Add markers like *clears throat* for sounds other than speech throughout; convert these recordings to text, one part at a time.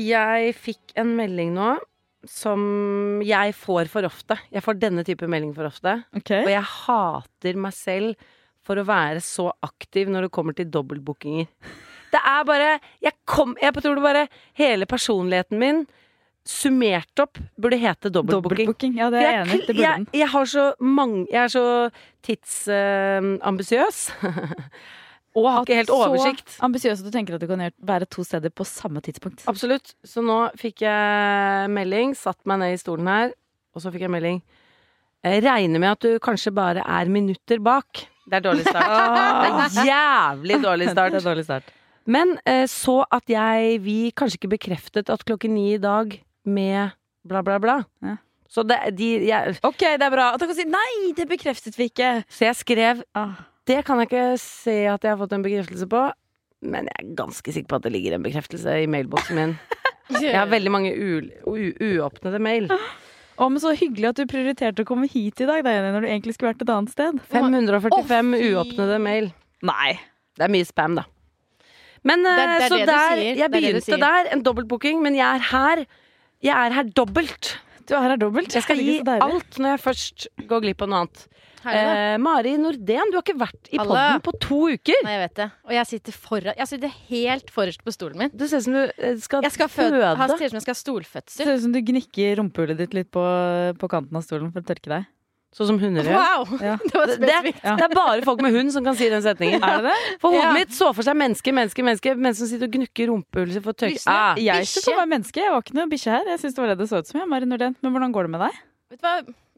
Jeg fikk en melding nå som jeg får for ofte. Jeg får denne type melding for ofte. Okay. Og jeg hater meg selv for å være så aktiv når det kommer til dobbeltbookinger. Det er bare Jeg, kom, jeg tror det bare Hele personligheten min summert opp burde hete dobbeltbooking. Ja, det er jeg enig i. Jeg, jeg har så mange Jeg er så tidsambisiøs. *laughs* og har ikke helt oversikt. Så ambisiøs at du tenker at du kan være to steder på samme tidspunkt. Absolutt. Så nå fikk jeg melding, satt meg ned i stolen her, og så fikk jeg melding. Jeg regner med at du kanskje bare er minutter bak. Det er dårlig start. *laughs* Det er jævlig dårlig start. Det er dårlig start. Men eh, så at jeg Vi kanskje ikke bekreftet at klokken ni i dag med bla, bla, bla. Ja. Så det, de, jeg, Ok, det er bra. At du kan si nei, det bekreftet vi ikke. så jeg skrev Ah. Det kan jeg ikke se at jeg har fått en bekreftelse på, men jeg er ganske sikker på at det ligger en bekreftelse i mailboksen min. *laughs* Jeg har veldig mange uåpnede mail. Å, men Så hyggelig at du prioriterte å komme hit i dag, da, Jenny, når du egentlig skulle vært et annet sted. 545 Å, uåpnede mail. Nei. Det er mye spam, da. Men Det eh, det er så det der. Jeg Det det begynte der, en dobbeltbooking, men jeg er her. Jeg er her dobbelt. Du er her dobbelt. Jeg skal gi alt når jeg først går glipp av noe annet. Eh, Mari Nordén, du har ikke vært i podden på to uker. Nei, jeg vet det. Og jeg sitter, foran, jeg sitter helt forrest på stolen min. Du ser ut som du eh, skal, Jeg skal føde. føde. Ser ut som jeg skal ha stolfødsel. ser ut som du gnikker rumpehullet ditt litt på, på kanten av stolen for å tørke deg. Sånn som hunder gjør. Wow! Ja. *laughs* Det var Det, det, det er bare folk med hund som kan si den setningen. Er det det? For hodet Ja. mitt så for seg menneske, menneske, menneske, mens som sitter og gnukker rumpehullet sitt for å tørke. Ah, Jeg er ikke for meg menneske. Jeg var ikke noe bikkje her. Jeg syns det var det det så ut som. jeg, Mari Nordén. Men hvordan går det med deg? Vet du hva?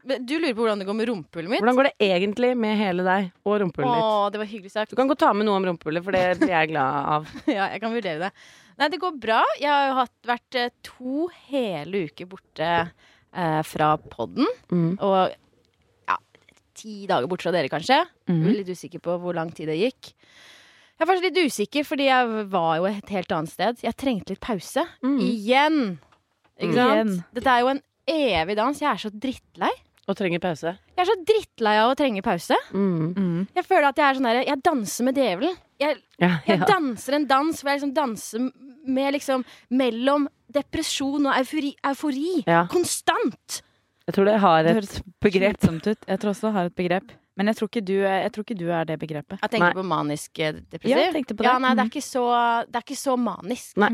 Du lurer på hvordan det går med rumpehullet mitt? hvordan går det egentlig med hele deg og rumpehullet ditt? Åh, det var hyggelig sagt. Du kan godt ta med noe om rumpehullet, for det blir jeg glad av. *laughs* Ja, jeg kan vurdere det. Nei, det går bra. Jeg har jo hatt, vært eh, to hele uker borte eh, fra podden. Mm. Og ja, ti dager borte fra dere, kanskje. Mm. Jeg er Litt usikker på hvor lang tid det gikk. Jeg er faktisk litt usikker, fordi jeg var jo et helt annet sted. Jeg trengte litt pause. Mm. Igjen! Ikke sant? Igjen. Dette er jo en evig dans. Jeg er så drittlei. Og trenger pause. Jeg er så drittlei av å trenge pause. Mm. Mm. Jeg føler at jeg er sånn der Jeg danser med djevelen. Jeg, Ja, jeg danser en dans hvor jeg liksom danser med liksom mellom depresjon og eufori. eufori. Ja. Konstant! Jeg tror det har et det begrep. Ut. Jeg tror også det har et begrep. Men jeg tror ikke du er, jeg tror ikke du er det begrepet. Jeg tenker Nei. på manisk depresiv depressiv. Ja, jeg på det. Ja, nei, det er ikke så, det er ikke så manisk. Nei.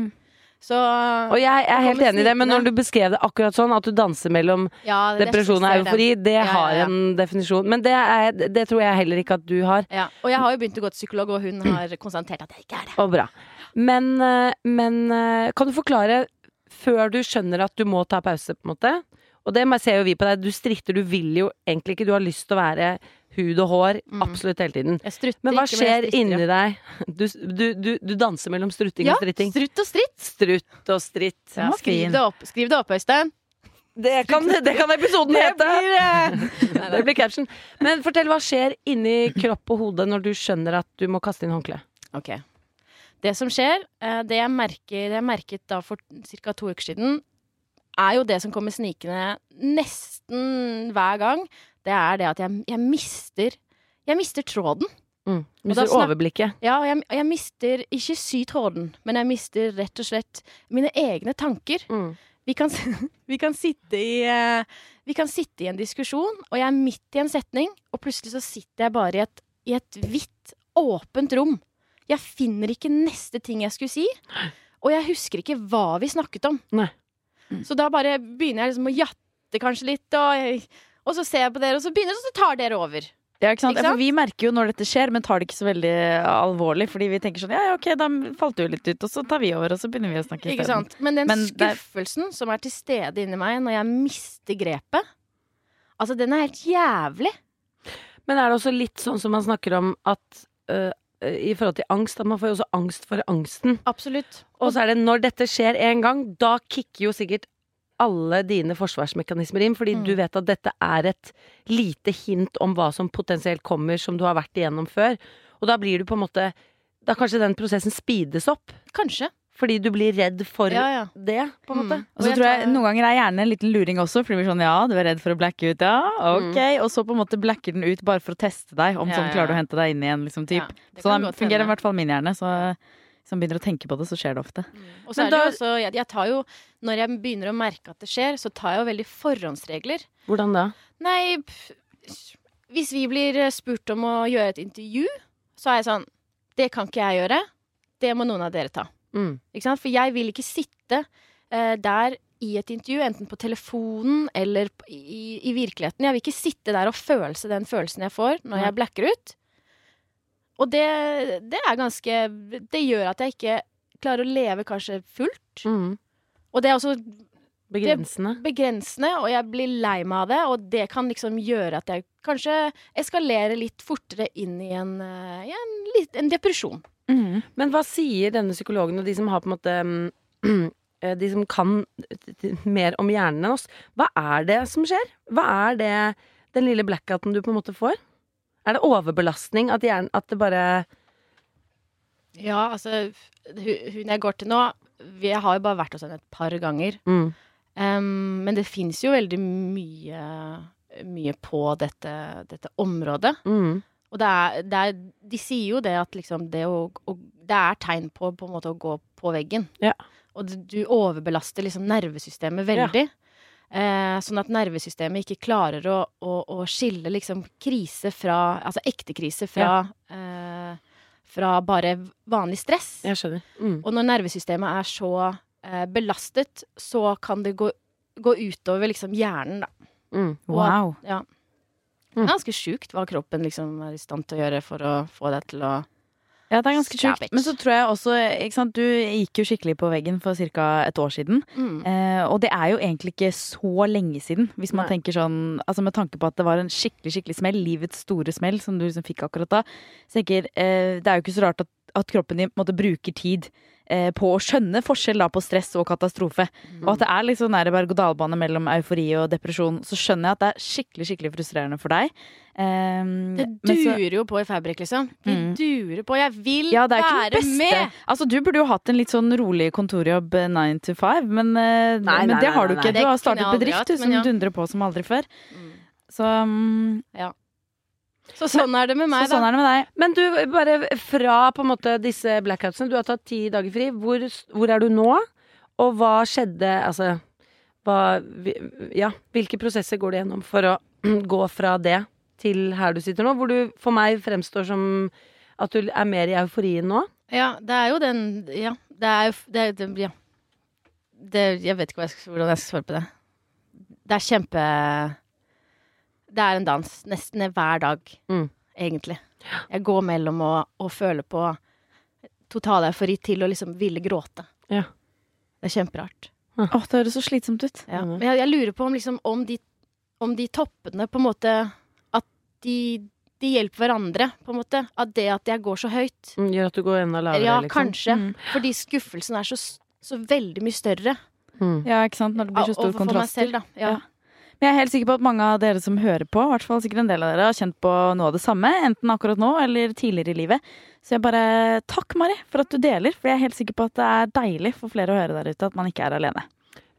Så Og jeg er helt enig i det, men når du beskrev det akkurat sånn, at du danser mellom ja, depresjon og eufori, det Ja, har ja. en definisjon. Men det, er, det tror jeg heller ikke at du har. Ja. Og jeg har jo begynt å gå til psykolog, og hun har konstatert at jeg ikke er det. Og bra. Men, eh, men eh, kan du forklare, før du skjønner at du må ta pause, på en måte Og det ser jo vi på deg, du stritter, du vil jo egentlig ikke, du har lyst til å være hud og hår mm. absolutt hele tiden. Jeg strutter Men hva men skjer stritter, inni deg? Du, du, du, du danser mellom strutting Ja, og stritting. strutt og stritt. Strutt og stritt. Ja, skriv, det opp, skriv det opp, Øystein. Det kan, det kan episoden Det hete! blir, *laughs* uh... Det blir caption. Men fortell, hva skjer inni kropp og hode når du skjønner at du må kaste inn håndkle? Ok. Det som skjer, eh, det jeg, merker, det jeg merket da for ca. to uker siden, er jo det som kommer snikende nesten hver gang. Det er det at jeg, jeg mister Jeg mister tråden. Mm. Mister snak- overblikket. Ja, og jeg, jeg mister ikke sy tråden, men jeg mister rett og slett mine egne tanker. Mm. Vi kan, *laughs* vi kan i eh, Vi kan sitte i en diskusjon, og jeg er midt i en setning, og plutselig så sitter jeg bare i et, i et hvitt, åpent rom. Jeg finner ikke neste ting jeg skulle si, og jeg husker ikke hva vi snakket om. Nei. Så da bare begynner jeg liksom å jatte kanskje litt, og, jeg, og så ser jeg på dere, og så begynner så tar dere over. Ja, ikke sant? Ikke sant? For vi merker jo når dette skjer, men tar det ikke så veldig alvorlig. Fordi vi tenker sånn ja, ja, ok, da falt du litt ut, og så tar vi over, og så begynner vi å snakke Ikke isteden. sant? Men den Men skuffelsen er- skuffelsen som er til stede inni meg når jeg mister grepet, altså den er helt jævlig. Men er det også litt sånn som man snakker om at øh, i forhold til angst, at man får jo også angst for angsten. Absolutt. Og så er det når dette skjer en gang, da kicker jo sikkert alle dine forsvarsmekanismer inn, fordi Mm. du vet at dette er et lite hint om hva som potensielt kommer, som du har vært igjennom før. Og da blir du på en måte Da kanskje den prosessen speedes opp, Kanskje. Fordi du blir redd for Ja, ja. det, på en måte. Mm. Og så tror jeg noen ganger er hjernen en liten luring også, fordi vi blir sånn ja, du er redd for å blacke ut, ja, ok. Mm. Og så på en måte blacker den ut bare for å teste deg, om Ja, sånn klarer du å hente deg inn igjen, liksom, typ. Ja, det så da godt fungerer i hvert fall min hjerne, så hvis man begynner å tenke på det, så skjer det ofte. Og så er det jo også, jeg, jeg tar jo, når jeg begynner å merke at det skjer, så tar jeg jo veldig forhåndsregler. Hvordan da? Nei, pff, hvis vi blir eh, spurt om å gjøre et intervju, så er jeg sånn Det kan ikke jeg gjøre. Det må noen av dere ta. Mm. For jeg vil ikke sitte uh, der i et intervju, enten på telefonen eller i, i virkeligheten. Jeg vil ikke sitte der og føle den følelsen jeg får når jeg blacker ut. Og det, det er ganske Det gjør at jeg ikke klarer å leve kanskje fullt. Mm. Og det er også Begrensende. begrensende, og jeg blir lei meg av det. Og det kan liksom gjøre at jeg kanskje eskalerer litt fortere inn i en, eh, i en, en depresjon. Men hva sier denne psykologen og de som har på en måte mm, *clears throat* eh, De som kan eh, mer om hjernen enn oss. Hva er det som skjer? Hva er det den lille blackouten du på en måte får? Er det overbelastning? At, hjernen, at det bare Ja, altså Hun jeg går til nå Vi har jo bare vært hos henne et par ganger. mm. Um, men det fins jo veldig mye, mye på dette, dette området. Mm. Og det er, det er, de sier jo det at liksom det å, å Det er tegn på på en måte å gå på veggen. Ja. Og du, overbelaster liksom nervesystemet veldig. Eh, sånn at nervesystemet ikke klarer å, å, å skille liksom krise fra Altså ekte krise fra eh, Fra bare vanlig stress. Jeg skjønner. Mm. Og når nervesystemet er så eh, belastet, så kan det gå, gå utover liksom hjernen, da. Mm. Og- Wow. Ja. Mm. Ganske sjukt hva kroppen liksom er i stand til å gjøre for å få deg til å Ja, det er ganske sjukt. Men så tror jeg også, sant, du gikk jo skikkelig på veggen for ca. et år siden. mm. Eh, og det er jo egentlig ikke så lenge siden, hvis man Nei. tenker sånn Altså med tanke på at det var en skikkelig skikkelig smell, livets store smell, som du liksom fikk akkurat da. Så jeg tenker, eh, Det er jo ikke så rart at, at kroppen din måte, bruker tid på å skjønne forskjell da på stress og katastrofe. Og at det er litt sånn berg-og-dal-bane mellom eufori og depresjon. Så skjønner jeg at det er skikkelig skikkelig frustrerende for deg. Um, Det durer jo på i Fabrik, liksom. Vi Mm. durer på. Jeg vil ja, det er være med! Altså, du burde jo hatt en litt sånn rolig kontorjobb eh, nine to five, men, nei, Nei, men det har du nei, ikke. Du har startet bedrift hatt, som ja. dundrer på som aldri før. Mm. Så, mm, Så sånn er det med meg, så sånn da. er det med deg. Men du, bare fra på en måte disse blackoutsene. Du har tatt ti dager fri. Hvor, hvor er du nå? Og hva skjedde Altså hva, Ja, hvilke prosesser går du gjennom for å *clears throat* gå fra det til her du sitter nå? Hvor du for meg fremstår som at du er mer i euforien nå? Ja, det er jo den Ja, det er jo det, det, ja. det Jeg vet ikke jeg hvordan jeg skal svare på det. Det er kjempe Det er en dans nesten hver dag, Mm. egentlig. Jeg går mellom å, å føle på total eufori til å liksom ville gråte. Ja. Det er kjemperart. Åh, det høres så slitsomt ut. Ja. Men jeg, jeg lurer på om, liksom, om, de, om de toppene på en måte At de, de hjelper hverandre, på en måte. At det at jeg går så høyt. Mm, Gjør at du går enda lavere, Ja, liksom? kanskje. Mm. Fordi skuffelsen er så, så veldig mye større. Mm. Ja, ikke sant? Når det blir så stor kontrast. overfor meg selv, da. Ja. Ja. Men jeg er helt sikker på at mange av dere som hører på, i hvert fall sikkert en del av dere, har kjent på noe av det samme, enten akkurat nå eller tidligere i livet. Så jeg bare Takk, Mari, for at du deler, for jeg er helt sikker på at det er deilig for flere å høre der ute at man ikke er alene.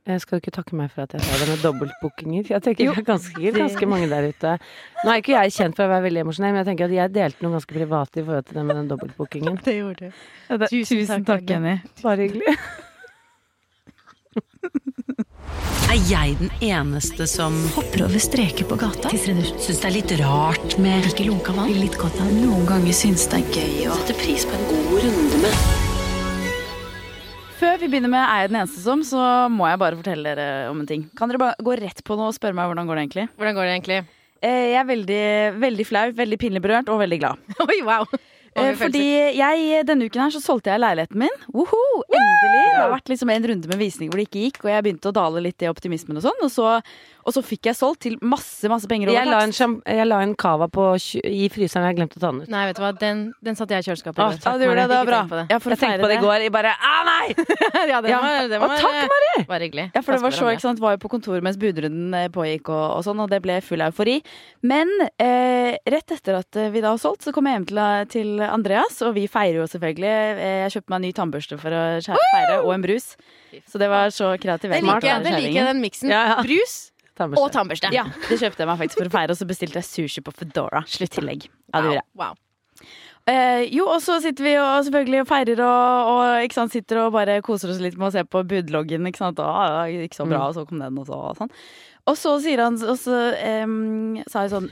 Jeg skal ikke takke meg for at jeg sa det med dobbeltbookinger. Jeg tenker Jo, det er ganske, ganske mange der ute. Nå er ikke jeg kjent for å være veldig emosjonell, men jeg tenker at jeg delte noe ganske privat i forhold til det med den dobbeltbookingen. *laughs* Det gjorde du. Tusen, Tusen takk, takk, Jenny. Bare hyggelig. Er jeg den eneste som hopper over streker på gata? Syns det er litt rart med Ikke lunka vann? Litt godt av Noen ganger syns det er gøy å sette pris på en god runde med Før vi begynner med Er jeg den eneste som, så må jeg bare fortelle dere om en ting. Kan dere bare gå rett på nå og spørre meg hvordan går det egentlig? Hvordan går det egentlig? Eh, Jeg er veldig, veldig flau, veldig pinlig berørt og veldig glad. *laughs* Oi, wow. Eh, fordi jeg, denne uken her så solgte jeg leiligheten min. Woho! Endelig! Det har vært liksom en runde med visning hvor det ikke gikk, og jeg begynte å dale litt i optimismen og sånn. Og så, og så fikk jeg solgt til masse, masse penger Jeg la en, jeg la en cava i fryseren, jeg glemte å ta den ut. Nei, vet du hva, den, den satte jeg i kjøleskapet. Ah, takk, Ja, du gjorde det, det var bra. tenk på. Ja, Jeg tenkte på det i går, jeg bare ah, nei! *laughs* ja, det var, det var, og takk, Mari! Var hyggelig. Ja, for det var så, ikke sant, var jo på kontoret mens budrunden eh, pågikk og, og sånn, og det ble full eufori. Men eh, rett etter at eh, vi da har solgt, så kom jeg hjem til, til Andreas, og vi feirer jo selvfølgelig. Eh, Jeg kjøpte meg en ny tannbørste for å feire, og en brus. Så det var så kreativt. Det liker jeg, det liker jeg den miksen. Ja, ja. Brus Tannbørste. og tannbørste. Ja, det kjøpte jeg meg faktisk for å feire, og så bestilte jeg sushi på Foodora. Slutt tillegg. Ja, det gjorde jeg. Wow. Eh, jo, og så sitter vi og selvfølgelig og feirer og, og ikke sant, sitter og bare koser oss litt med å se på budloggen. Ikke sant? Og, ikke så bra, og så kom den, og så og sånn. Og så sier han Og så eh, sa jeg sånn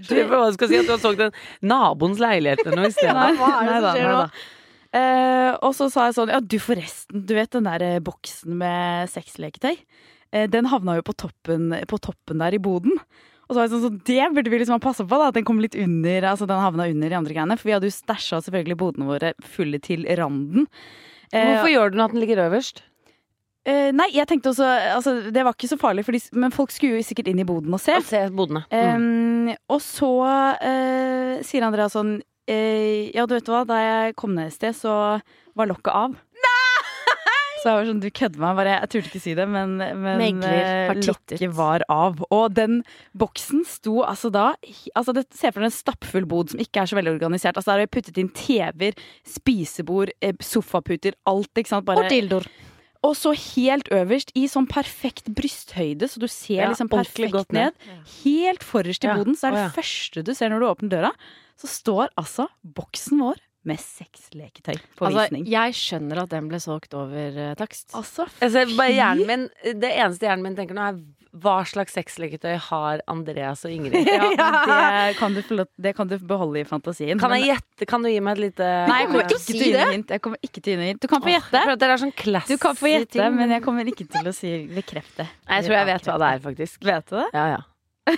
*laughs* Du hva skal si at du har solgt en naboens leilighet eller noe i stedet. *laughs* Nei, hva er det som skjer nå? Eh, og så sa jeg sånn Ja, du forresten, du vet den der eh, boksen med sexleketøy? Eh, den havna jo på toppen, på toppen der i boden. Og så var jeg sånn, så det burde vi liksom ha passa på, da, at den kom litt under Altså den havna under de andre greiene. For vi hadde jo stæsja selvfølgelig bodene våre fulle til randen. Eh, Hvorfor gjør du den at den ligger øverst? Eh, nei, jeg tenkte også Altså, det var ikke så farlig, de, men folk skulle jo sikkert inn i boden og se. Og se bodene. Mm. Um, og så eh, sier Andrea sånn eh, Ja, du vet hva, da jeg kom ned et sted, så var lokket av. Nei! Så jeg var sånn, du kødder meg. Bare, jeg turte ikke si det, men, men eh, lokket var av. Og den boksen sto altså da altså det, Se for deg en stappfull bod som ikke er så veldig organisert. Altså Der har vi puttet inn TV-er, spisebord, eh, sofaputer, alt. ikke sant? Bare, Og dildoer. Og så helt øverst, i sånn perfekt brysthøyde, så du ser Ja, liksom perfekt ned. ned. Helt forrest i Ja, boden, så er det oh, ja. første du ser når du åpner døra, så står altså boksen vår med sexleketøy på Altså, visning. jeg skjønner at den ble solgt over uh, takst. Altså, ser bare hjernen min, det eneste hjernen min tenker nå, er hva slags sexleketøy har Andreas og Ingrid? *laughs* ja, det, kan du, det kan du beholde i fantasien. Kan jeg gjette? Kan du gi meg et lite Nei, jeg kommer ikke til å gi det. noe hint. Jeg kommer ikke til å gi noe hint. Du kan få gjette. Oh, dere er sånn Du kan få gjette, ting. men jeg kommer ikke til å si bekrefte. Jeg tror jeg vet hva det er, faktisk. Vet du det? Ja, ja. *laughs*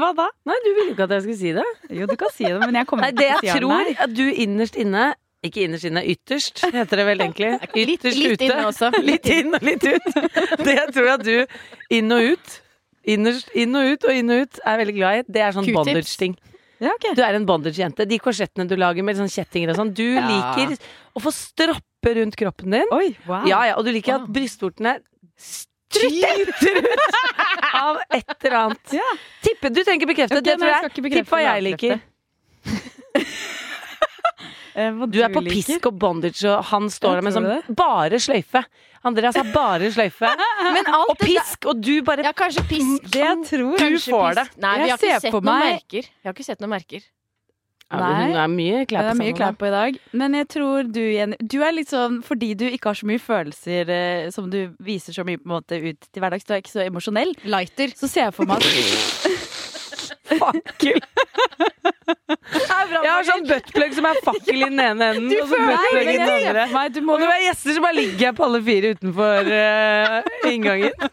Hva da? Nei, du ville jo ikke at jeg skulle si det. Jo, du kan si det, men jeg kommer Nei, ikke til å si det. Det jeg tror at du innerst inne ikke innerst inne, ytterst, heter det vel egentlig. *laughs* Litt- Ytterst litt ute. inne også. *laughs* Litt inn og litt ut. *laughs* Det jeg tror at du inn og ut, innerst inn og ut og inn og ut, er veldig glad i. Det er sånn bondage-ting. Ja, okay. Du er en bondage-jente. De korsettene du lager med sånn kjettinger og sånn. Du Ja. liker å få stropper rundt kroppen din. Oi, wow. Ja, ja, og du liker at brystvortene stryter ut av et eller annet. Ja. Tippe, du trenger ikke bekrefte. Okay, det tror jeg jeg. Tipp hva jeg jeg liker. Eh, Du er på pisk og bondage, og han står der med sånn bare sløyfe. Andreas har bare sløyfe. *laughs* Og pisk, og du bare Ja, kanskje pisk. Det jeg tror Du får det. Nei, vi Jeg har ikke ser sett på noen merker. Jeg har ikke sett noen merker. ja, Hun er mye klær på mye klær på i dag. Men jeg tror du Jenny Du er litt sånn fordi du ikke har så mye følelser eh, som du viser så mye på en måte ut til hverdags. Du er ikke så emosjonell. Lighter. Så ser jeg for meg at *laughs* Fakkel. Jeg har sånn buttplug som er fakkel i den ene enden, og så buttplug i den andre. meg, du Og må når vi er gjester, så bare ligger jeg på alle fire utenfor uh, inngangen.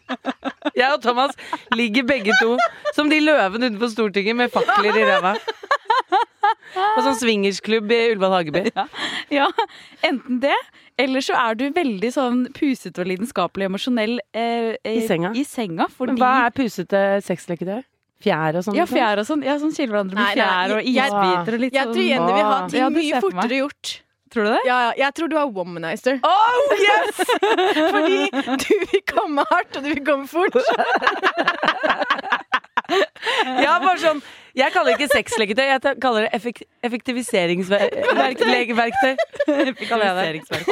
Jeg og Thomas ligger begge to som de løvene utenfor Stortinget med fakler i ræva. På sånn swingersklubb i Ullevål Hageby. Ja, enten det, eller så er du veldig sånn pusete og lidenskapelig emosjonell eh, eh, I senga. I senga fordi hva er pusete sexleketøy? Fjær og sånn? Ja, liksom? fjær og sånn. Ja, sånn kiler hverandre med fjær og jeg- isbiter og litt Jeg sånn. tror Jenny vil ha ting Ja, mye jeg fortere gjort. Tror du det? Ja, ja, jeg tror du er womanizer. Oh, yes! *laughs* Fordi du vil komme hardt, og du vil komme fort. *laughs* Ja, bare sånn Jeg kaller det ikke sexleketøy, jeg kaller det effek effektiviseringsverktøy.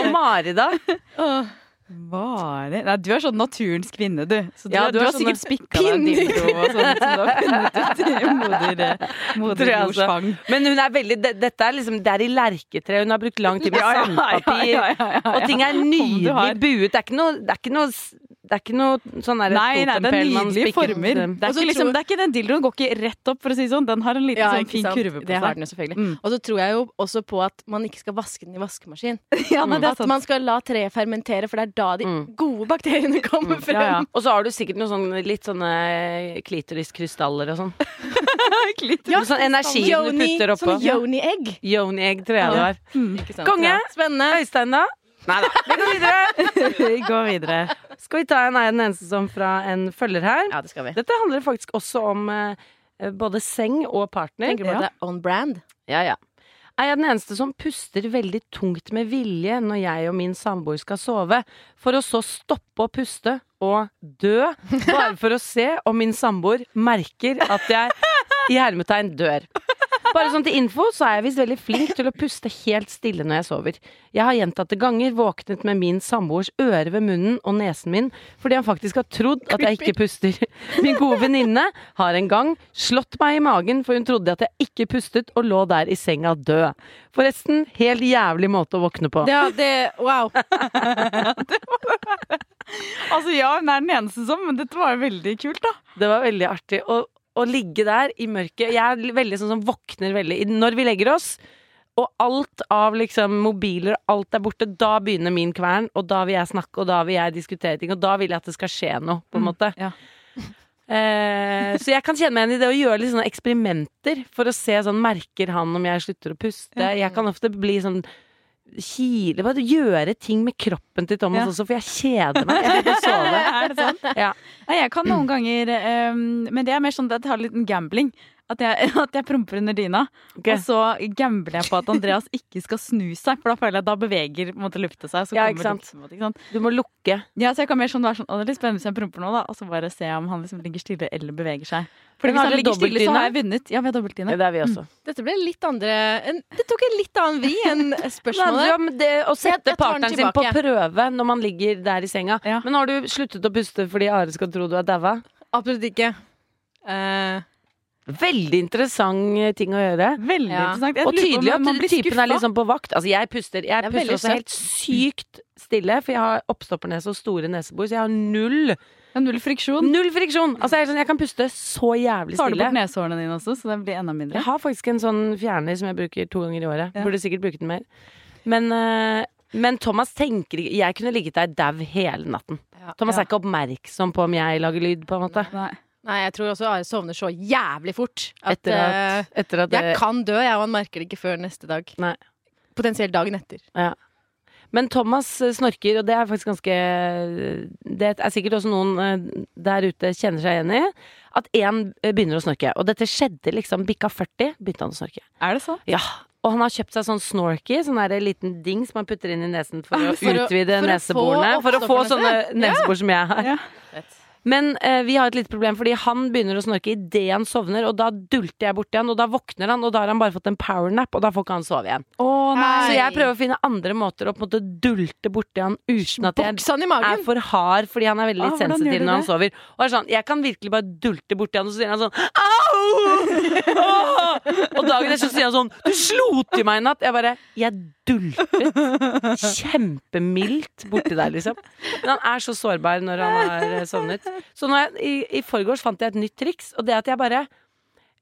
Og Mari, da? Bare Nei, du er sånn naturens kvinne, du. Så du, Ja, du du er har sånn sikkert spikka deg dildo og sånt som du har funnet ut i *laughs* moder, eh, altså. fang. Men hun er veldig det, Dette er liksom Det er i lerketre. Hun har brukt lang tid med sandpapir. Og ting er nydelig buet. Det er ikke noe, det er ikke noe det er ikke noe sånn der Nei, nei, det er nydelige former. Det er, ikke liksom, det er ikke den dildoen går ikke rett opp, for å si det sånn. Den har en liten Ja, sånn fin sant? kurve på Det har seg. den jo selvfølgelig. Mm. Og så tror jeg jo også på at man ikke skal vaske den i vaskemaskin. *laughs* Ja, nei, det er At man skal la treet fermentere, for det er da de Mm. gode bakteriene kommer frem. Ja, ja. Og så har du sikkert noen sånne, litt sånne klitoriskrystaller og sånn. *laughs* Ja, sånn energi du putter oppå. sånn yoni-egg. Yoni-egg, tror jeg det var. Ikke? Konge! Spennende. Øystein, da? Nei da, vi går videre. *laughs* Vi går videre. Skal vi ta en er den eneste som fra en følger her? Ja, det skal vi. Dette handler faktisk også om eh, både seng og partner. Tenker du på at det er on brand? Ja, ja. Er jeg den eneste som puster veldig tungt med vilje når jeg og min samboer skal sove, for å så stoppe å puste og dø, bare for å se om min samboer merker at jeg i hermetegn dør? Bare sånn til info, så er jeg visst veldig flink til å puste helt stille når jeg sover. Jeg har gjentatte ganger våknet med min samboers øre ved munnen og nesen min fordi han faktisk har trodd at jeg ikke puster. Min gode venninne har en gang slått meg i magen for hun trodde at jeg ikke pustet og lå der i senga død. Forresten, helt jævlig måte å våkne på. Ja, det Wow. *laughs* Altså ja, hun er den eneste som, men dette var veldig kult, da. Det var veldig artig å, å ligge der i mørket. Jeg er veldig sånn som våkner veldig når vi legger oss. Og alt av liksom mobiler og alt er borte, da begynner min kvern. Og da vil jeg snakke, og da vil jeg diskutere ting, og da vil jeg at det skal skje noe, på en måte. ja. Eh, så jeg kan kjenne meg igjen i det å gjøre litt sånne eksperimenter for å se sånn Merker han om jeg slutter å puste? Jeg kan ofte bli sånn Kile Bare gjøre ting med kroppen til Thomas Ja. også, for jeg kjeder meg. Jeg vil sove. *laughs* Er det sant? Ja. Nei, jeg kan noen ganger um, Men det er mer sånn at jeg har en liten gambling. At jeg, *laughs* at jeg promper under dyna, okay. og så gambler jeg på at Andreas ikke skal snu seg. For da føler jeg at da beveger på en seg. Så Ja, ikke sant. luften, på en måte, ikke sant? Du må lukke. Ja, så jeg kan mer sånn være sånn Å, det er litt spennende hvis jeg promper nå, da. Og så bare se om han liksom ligger stille eller beveger seg. Fordi hvis har han ligger stille, så har jeg vunnet. Ja, vi har dobbeltdyne. Ja, det er vi også. Dette ble litt andre en, Det tok en litt annen vri enn *laughs* Det handler spørsmålet. om det å sette jeg partneren sin på prøve når man ligger der i senga. Ja. Men har du sluttet å puste fordi Are skal tro du er daua? Absolutt ikke. Uh... Veldig interessant ting å gjøre. Veldig Ja. interessant. Jeg Og tydelig at blir typen er liksom på vakt. Altså, jeg puster, jeg er puster også helt sykt stille, for jeg har oppstoppernese og store nesebor, så jeg har null, Er Null friksjon. null friksjon. Altså, jeg, sånn, jeg kan puste så jævlig stille. Tar du bort neshårene dine også, så det blir enda mindre? Jeg har faktisk en sånn fjerner som jeg bruker to ganger i året. Ja. Burde sikkert bruke den mer. Men, eh, men Thomas tenker ikke Jeg kunne ligget der dau hele natten. Ja. Thomas Ja. er ikke oppmerksom på om jeg lager lyd, på en måte. Nei. nei, jeg tror også Are sovner så jævlig fort at, Etter at, etter at eh, jeg det, kan dø, jeg, og han merker det ikke før neste dag. Nei. Potensielt dagen etter. Men Thomas eh, snorker, og det er faktisk ganske Det er sikkert også noen eh, der ute kjenner seg igjen i. At én begynner å snorke. Og dette skjedde liksom bikka 40, begynte han å snorke. Er det så? Ja. Og han har kjøpt seg sånn snorky, sånn der liten dings man putter inn i nesen for å For å- utvide for å få neseborene. For å få sånne nesebor som jeg har. Ja. Men eh, vi har et lite problem, fordi han begynner å snorke idet han sovner, og da dulter jeg borti han, og da våkner han, og da har han bare fått en powernap, og da får ikke han sove igjen. Oh. Så jeg prøver å finne andre måter å på en måte dulte borti han uten at jeg han er for hard, fordi han er veldig Ah, sensitiv når han sover. Og er sånn, jeg kan virkelig bare dulte borti han, og så sier han sånn Og dagen etter sier han sånn Du slo til meg i natt! Jeg bare Jeg dultet kjempemildt borti der, liksom. Men han er så sårbar når han har eh, sovnet. Så jeg, i, i forgårs fant jeg et nytt triks, og det at jeg bare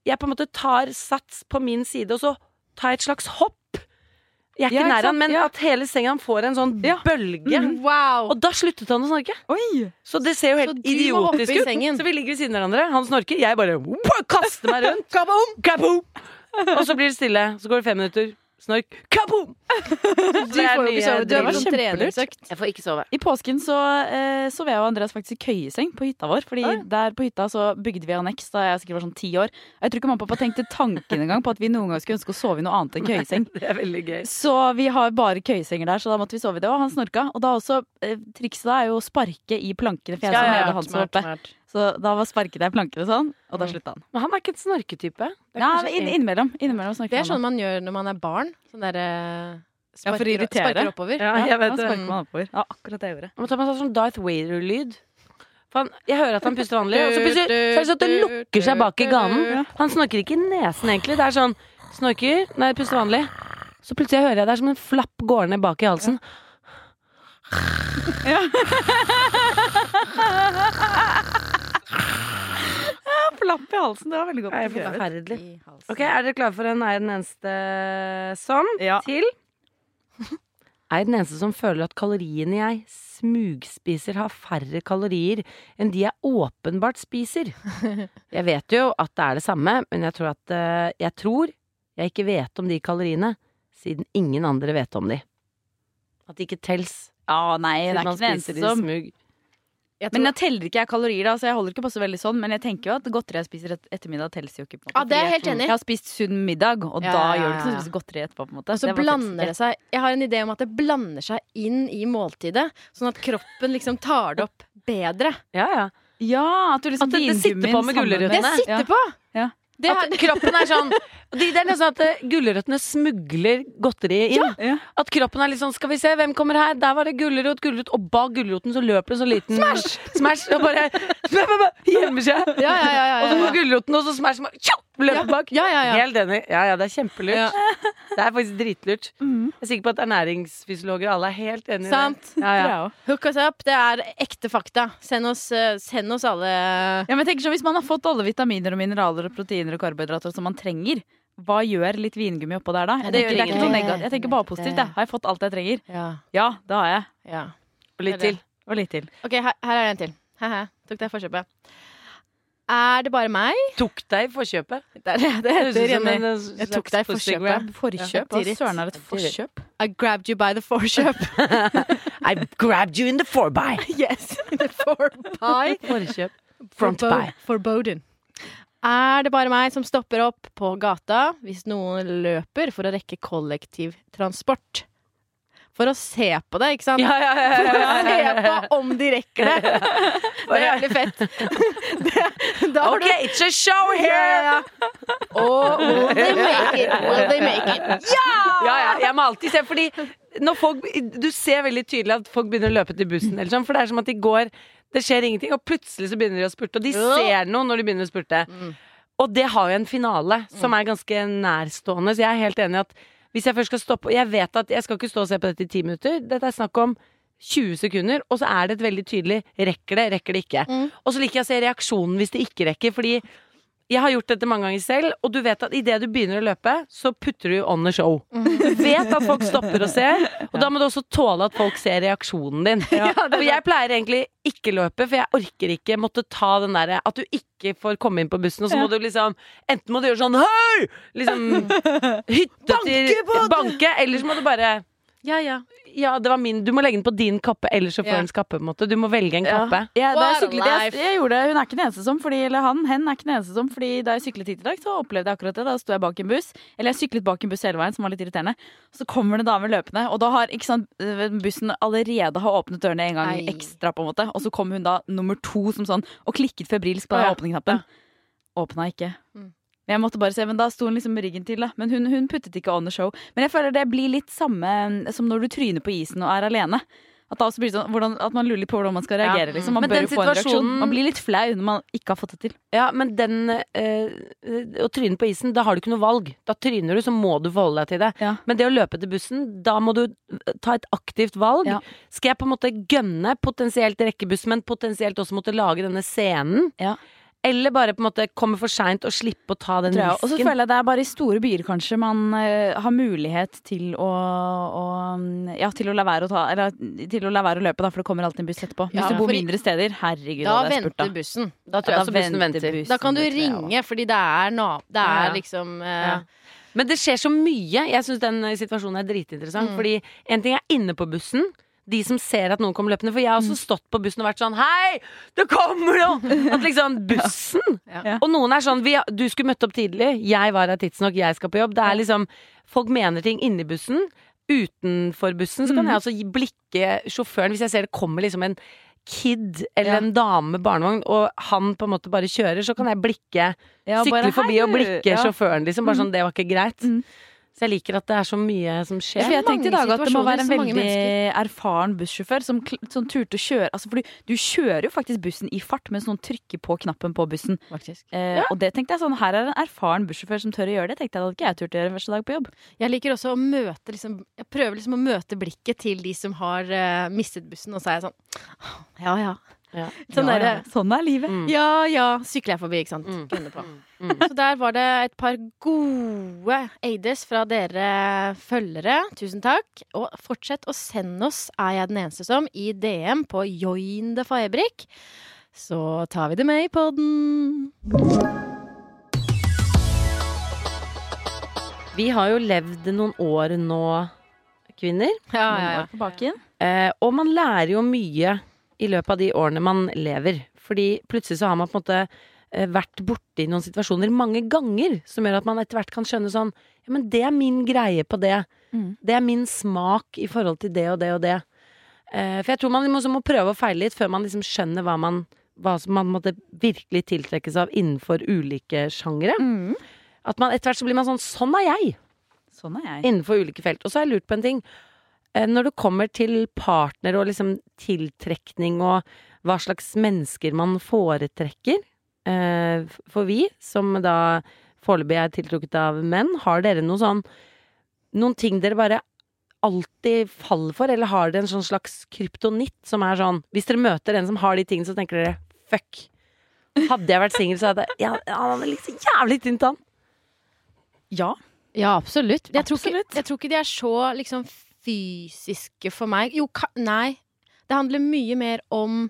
Jeg på en måte tar sats på min side, og så tar jeg et slags hopp. Jeg er ikke Ja, nær han, men at hele senga han får en sånn bølge. Wow! Og da sluttet han å snorke. Oi! Så det ser jo helt idiotisk ut. Så vi ligger ved siden av hverandre. Han snorker, jeg bare *laughs* kaster meg rundt. Kaboom! Kaboom! Og så blir det stille. Så går det fem minutter. Snork. Kaboom! Du får jo ikke sove. Du har sånn kjempelurt. treningsøkt. Jeg får ikke sove. I påsken så eh, sov jeg og Andreas faktisk i køyeseng på hytta vår. Fordi Oi. der på hytta så bygde vi anneks da jeg sikkert var sånn ti år. Jeg tror ikke mamma og pappa tenkte tanken engang på at vi noen gang skulle ønske å sove i noe annet enn køyeseng. *laughs* Det er veldig gøy. Så vi har bare køyesenger der, så da måtte vi sove i det. Og han snorka. Og da også, eh, trikset da er jo å sparke i plankene, for jeg så nede han så oppe. Så da var sparket jeg planker plankene sånn, og da Mm. slutta han. Men han er ikke en snorketype. Det er Ja, inn, innimellom. innimellom Det er sånn man gjør når man er barn. Sånn derre Ja, for å sparker, irritere. sparker oppover. Ja, jeg vet det. sparker man oppover. Ja, akkurat det jeg gjorde. Man tar med sånn Darth Vader-lyd. Han, jeg hører at han puster vanlig, og så plutselig så er det sånn at det lukker seg bak i ganen. Han snorker ikke i nesen, egentlig. Det er sånn snorker, nei, puster vanlig. Så plutselig hører jeg det er som en flapp går ned bak i halsen. *laughs* *laughs* Flapp i halsen, det var veldig godt beskrevet. Ok, Er dere klare for en Er den eneste som? Ja. Til? Er den eneste som føler at kaloriene jeg smugspiser, har færre kalorier enn de jeg åpenbart spiser? Jeg vet jo at det er det samme, men jeg tror at eh, Jeg tror jeg ikke vet om de kaloriene, siden ingen andre vet om de. At de ikke tels. Ja, nei, det er ikke den eneste som smug. tror... Men jeg teller ikke jeg kalorier, da, så jeg holder ikke på så veldig sånn. Men jeg tenker jo at godteri jeg spiser et ettermiddag, telles jo ikke. på en måte. Ja, det er jeg helt enig. Jeg har spist sunn middag, og Ja, da ja, gjør det ikke sånn å spise godteri etterpå. på en måte og så Det blander det seg Jeg har en idé om at det blander seg inn i måltidet, sånn at kroppen liksom tar det opp bedre. Ja, ja. Ja, at du liksom At det- det sitter på med gulrøttene. Det sitter ja. på! Ja. Det At *laughs* kroppen er sånn Det det er nesten at eh, gulrøttene smugler godteri inn. Ja. At kroppen er litt sånn Skal vi se, hvem kommer her? Der var det gulrot, gulrot. Og bak gulroten så løper det en sånn liten Smash! Smash og bare *laughs* gjemmer seg. ja, ja, ja, ja, Og så ja. går gulroten, og så Smash smash, tjo, løper bak. Ja, ja, ja. Helt enig. Ja, ja, det er kjempelurt. Ja. *laughs* Det er faktisk dritlurt. Mm. Jeg er sikker på at ernæringsfysiologer alle er helt enig i Sant. det. Ja, ja. Hook us up. Det er ekte fakta. Send oss, eh, send oss alle Ja, men jeg tenker så Hvis man har fått alle vitaminer og mineraler og proteiner og karbohydrater som man trenger, hva gjør litt vingummi oppå der da? Ja, Jeg det tenker, det er ikke noe negativt. Jeg tenker bare positivt. Jeg. Har jeg fått alt jeg trenger? Ja. Ja, det har jeg. ja. Og litt til. Og litt til. Ok, her, her er en til. He-he. Tok deg forkjøpet. Er det bare meg? Tok deg forkjøpet. Det det det heter, Jenny. Jeg tok deg forkjøpet. Forkjøp? Hva ja. søren er et forkjøp? I grabbed you by the forkjøp. *laughs* I grabbed you in the forby. *laughs* yes. The forby. *laughs* Forkjøp. Front Forbo- by. Forboden. Er det bare meg som stopper opp på gata hvis noen løper for å rekke kollektivtransport? For å se på det, ikke sant? Ja, ja, ja, For å ja, ja, se ja, ja. på om de rekker det. *laughs* Det er jævlig fett. *laughs* Det, da har Ok, it's a show here! ja, ja. Og will they *laughs* make it? Will they make it? Ja! Ja, ja, jeg må alltid se, fordi når folk Du ser veldig tydelig at folk begynner å løpe til bussen, eller sånn, for det er som at de går Det skjer ingenting, og plutselig så begynner de å spurte, og de ser noe når de begynner å spurte. Og det har jo en finale som er ganske nærstående, så jeg er helt enig i at hvis jeg først skal stoppe jeg vet at jeg skal ikke stå og se på dette i ti minutter. Dette er snakk om 20 sekunder, og så er det et veldig tydelig rekker det, rekker det ikke. Mm. Og så liker jeg å se reaksjonen hvis det ikke rekker, fordi jeg har gjort dette mange ganger selv, og du vet at idet du begynner å løpe, så putter du on the show. Du vet at folk stopper og ser, *laughs* og da må du også tåle at folk ser reaksjonen din. *laughs* og jeg pleier egentlig ikke løpe, for jeg orker ikke måtte ta den derre at du ikke får komme inn på bussen, og så må du liksom Enten må du gjøre sånn Hei! Liksom *laughs* hytte til Banke! Eller så må du bare Ja, ja. Ja, det var min. Du må legge den på din kappe eller sjåførens kappe. på en måte Du må velge en kappe. Ja, da jeg, er syklet, jeg, jeg gjorde det. Hun er ikke den eneste som fordi, Eller han, hen er ikke den eneste som Fordi da jeg syklet hit i dag, så opplevde jeg akkurat det. Da sto jeg bak en buss. Eller jeg syklet bak en buss hele veien, som var litt irriterende. Så kommer det damer løpende, og da har ikke sant, øh, bussen allerede har åpnet dørene en gang Ei. ekstra, på en måte. Og så kom hun da nummer to som sånn, og klikket febrilsk på den Ja. åpningknappen. Åpna ikke. Mm. Jeg måtte bare se, men Da sto hun liksom med ryggen til. da Men hun, hun puttet ikke on the show. Men jeg føler det blir litt samme som når du tryner på isen og er alene. At, da blir det sånn, hvordan, at man lurer på hvordan man skal Ja. reagere. Liksom. Man Men bør jo få en reaksjon. Man blir litt flau når man ikke har fått det til. Ja, men den øh, Å tryne på isen, da har du ikke noe valg. Da tryner du, så må du forholde deg til det. Ja. Men det å løpe til bussen, da må du eh, ta et aktivt valg. Ja. Skal jeg på en måte gønne, potensielt rekke bussen, men potensielt også måtte lage denne scenen? Ja. Eller bare på en måte komme for seint og slippe å ta den risken. Og så føler jeg det er bare i store byer kanskje man uh, har mulighet til å, å Ja, til å la være å ta Eller til å la være å løpe, da, for det kommer alltid en buss etterpå. Hvis du bor fordi- mindre steder, herregud, Da hadde jeg spurt, venter da. bussen. Da tror jeg også bussen venter. Da kan du det ringe, fordi det er, na det er ja. liksom uh, Ja. Men det skjer så mye. Jeg syns den eh, situasjonen er dritinteressant. Mm. Fordi en ting er inne på bussen. De som ser at noen kommer løpende. For jeg har også Mm. stått på bussen og vært sånn Hei, det kommer noen! At liksom *laughs* Bussen! Ja. Og noen er sånn vi, Du skulle møtt opp tidlig. Jeg var her tidsnok. Jeg skal på jobb. Det er liksom Folk mener ting inni bussen. Utenfor bussen så kan Mm. jeg altså blikke sjåføren hvis jeg ser det kommer liksom en kid eller Ja. en dame med barnevogn, og han på en måte bare kjører, så kan jeg blikke Ja, Sykle forbi og blikke sjåføren, liksom. Bare sånn, det var ikke greit. Mm. Så jeg liker at det er så mye som skjer. for jeg tenkte i dag at det må være en veldig erfaren bussjåfør som, som turte å kjøre altså For du kjører jo faktisk bussen i fart mens noen trykker på knappen på bussen. Eh, ja. Og det tenkte jeg sånn, her er en erfaren bussjåfør som tør å gjøre det. Tenkte jeg at ikke jeg turte å gjøre første dag på jobb. Jeg liker også å møte liksom, Jeg prøver liksom å møte blikket til de som har uh, mistet bussen, og så er jeg sånn Ja, ja. Ja. Sånn ja, ja. sånn er livet. Mm. Ja, ja. Sykler jeg forbi, ikke sant. Mm. På. Mm. Så der var det et par gode aides fra dere følgere. Tusen takk. Og fortsett å sende oss Er jeg den eneste som? i DM på Join the Fabric Så tar vi det med i podden. Vi har jo levd noen år nå, kvinner. Ja, ja, ja. på baken. Eh, og man lærer jo mye i løpet av de årene man lever. Fordi plutselig så har man på en måte eh, vært borti noen situasjoner mange ganger som gjør at man etter hvert kan skjønne sånn Ja, men det er min greie på det. Mm. Det er min smak i forhold til det og det og det. Eh, for jeg tror man må, må prøve og feile litt før man liksom skjønner hva man hva som man måtte virkelig tiltrekkes av innenfor ulike sjangere. Mm. At man etter hvert så blir man sånn Sånn er jeg! Sånn er jeg. innenfor ulike felt. Og så har jeg lurt på en ting. Eh, Når det kommer til partner og liksom tiltrekning og hva slags mennesker man foretrekker eh, For vi, som da foreløpig er tiltrukket av menn, har dere noe sånn Noen ting dere bare alltid faller for, eller har dere en sånn slags kryptonitt som er sånn Hvis dere møter en som har de tingene, så tenker dere fuck. Hadde jeg vært singel, så hadde jeg ja, Han er liksom jævlig tynt han. Ja. Ja, absolutt. Jeg, Tror Absolutt. ikke, jeg tror ikke de er så liksom fysiske for meg. Jo, ka nei. Det handler mye mer om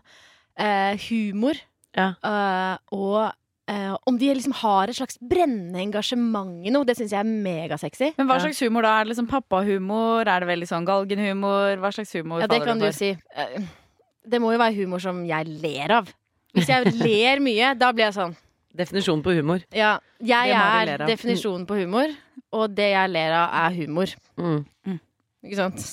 eh, humor. Ja. Uh, og Uh, om de liksom har et slags brennende engasjement i noe. Det syns jeg er megasexy. Men hva slags humor da? Er det liksom pappahumor? Er det veldig sånn galgenhumor? Hva slags humor Ja, det faller kan du jo for? si. Uh, det må jo være humor som jeg ler av. Hvis jeg *laughs* ler mye, da blir jeg sånn Definisjonen på humor. Ja, jeg er definisjonen på humor, og det jeg ler av, er humor. Mm. Ikke sant?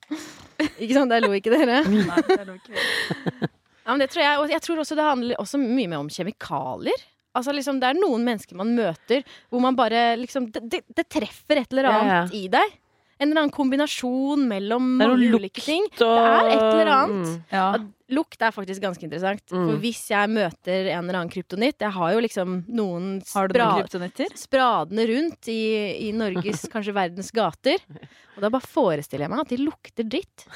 *laughs* ikke sant? Der lo ikke dere. Nei, det er nok ikke. *laughs* Ja, men det tror jeg, og jeg tror også det handler også mye mer om kjemikalier. Altså liksom, Det er noen mennesker man møter hvor man bare liksom Det, det, det treffer et eller Ja, annet ja. i deg. En eller annen kombinasjon mellom er mange ulike ting. og Det er et eller annet. Mm. Ja. Lukt er faktisk ganske interessant. Mm. For hvis jeg møter en eller annen kryptonitt Jeg har jo liksom noen Har du spra noen spradende rundt i, i Norges, *laughs* kanskje verdens gater. Og da bare forestiller jeg meg at de lukter dritt.